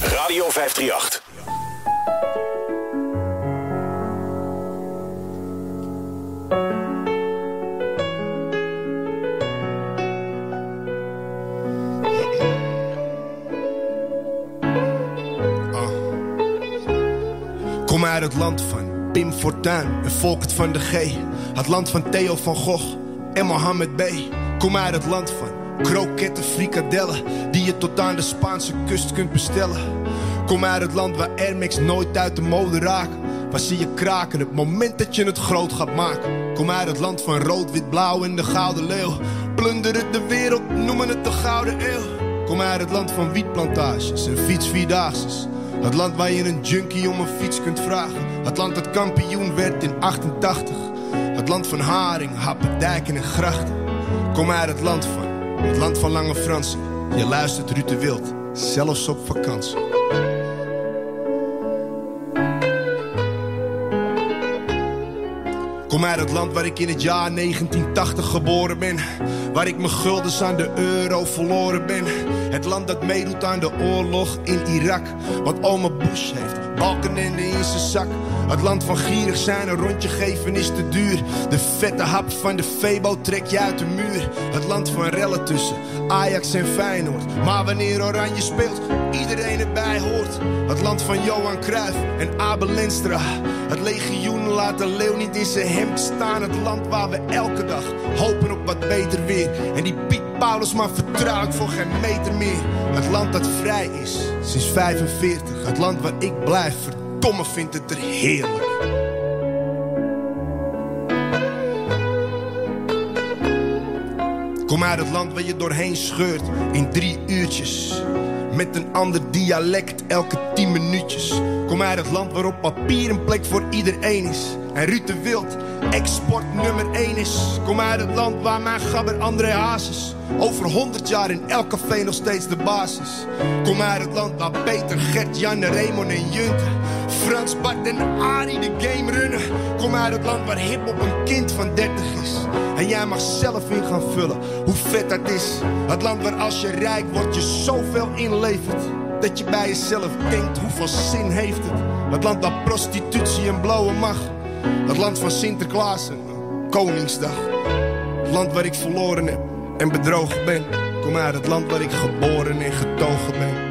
Radio 538. Kom uit het land van Pim Fortuyn en Volkert van de G. Het land van Theo van Gogh en Mohammed B. Kom uit het land van kroketten, frikadellen... die je tot aan de Spaanse kust kunt bestellen. Kom uit het land waar Air nooit uit de mode raken. Waar zie je kraken het moment dat je het groot gaat maken. Kom uit het land van rood, wit, blauw en de gouden leeuw. Plunderen de wereld, noemen het de gouden eeuw. Kom uit het land van wietplantages en fietsvierdaagses. Het land waar je een junkie om een fiets kunt vragen. Het land dat kampioen werd in 88. Het land van haring, happen, dijken en grachten. Kom uit het land van, het land van lange Fransen. Je luistert Ruud de Wild, zelfs op vakantie. Kom uit het land waar ik in het jaar 1980 geboren ben. Waar ik mijn guldens aan de euro verloren ben. Het land dat meedoet aan de oorlog in Irak. Wat oma Bush heeft, balkenende in zijn zak. Het land van gierig zijn, een rondje geven is te duur. De vette hap van de Febo trek je uit de muur. Het land van rellen tussen Ajax en Feyenoord. Maar wanneer Oranje speelt, iedereen erbij hoort. Het land van Johan Cruijff en Abel Lenstra. Het legioen laat de leeuw niet in zijn hemd staan. Het land waar we elke dag hopen op wat beter weer. En die Piet Paulus maar vertrouwt voor geen meter meer. Het land dat vrij is sinds 45. Het land waar ik blijf, verdomme vindt het er heerlijk. Kom uit het land waar je doorheen scheurt in drie uurtjes. Met een ander dialect elke tien minuutjes. Kom uit het land waarop papier een plek voor iedereen is. En Ruud de Wild export nummer 1 is. Kom uit het land waar mijn gabber André Hazes over 100 jaar in elk café nog steeds de basis. Kom uit het land waar Peter, Gert, Jan, Raymond en Junte Frans, Bart en Arie de game runnen. Kom uit het land waar hip-hop een kind van 30 is. En jij mag zelf in gaan vullen hoe vet dat is. Het land waar als je rijk wordt je zoveel inlevert. Dat je bij jezelf denkt hoeveel zin heeft het. Het land waar prostitutie en blauwe mag. Het land van Sinterklaas en Koningsdag. Het land waar ik verloren heb en bedrogen ben. Kom uit het land waar ik geboren en getogen ben.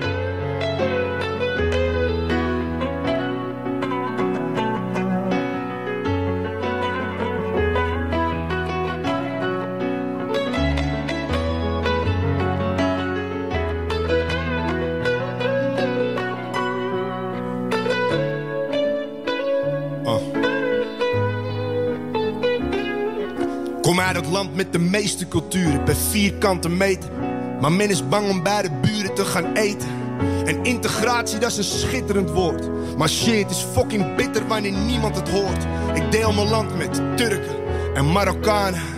Kom uit het land met de meeste culturen per vierkante meter. Maar men is bang om bij de buren te gaan eten. En integratie, dat is een schitterend woord. Maar shit, is fucking bitter wanneer niemand het hoort. Ik deel mijn land met Turken en Marokkanen.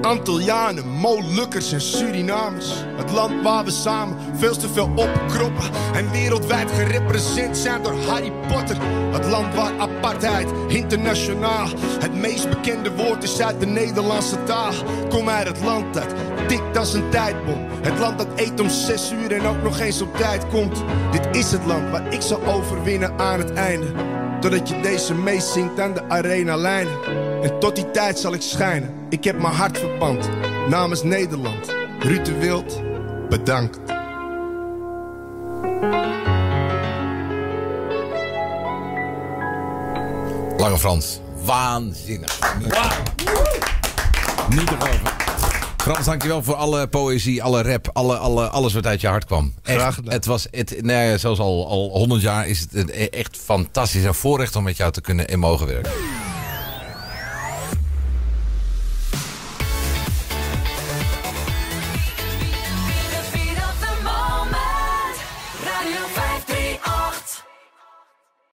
Antillianen, Molukkers en Surinamers. Het land waar we samen veel te veel opkroppen. En wereldwijd gerepresenteerd zijn door Harry Potter. Het land waar apartheid internationaal het meest bekende woord is uit de Nederlandse taal. Kom uit het land dat tikt als een tijdbom. Het land dat eet om zes uur en ook nog eens op tijd komt. Dit is het land waar ik zal overwinnen aan het einde. Totdat je deze meezingt aan de arena lijnen. En tot die tijd zal ik schijnen. Ik heb mijn hart verpand. Namens Nederland. Ruud de Wild, bedankt. Lange Frans, waanzinnig. Niet te geloven. Frans, dankjewel voor alle poëzie, alle rap, alle, alle, alles wat uit je hart kwam. Echt, Graag gedaan. Het was, het, nee, zoals al, al 100 jaar is het een- echt fantastisch en voorrecht om met jou te kunnen en mogen werken.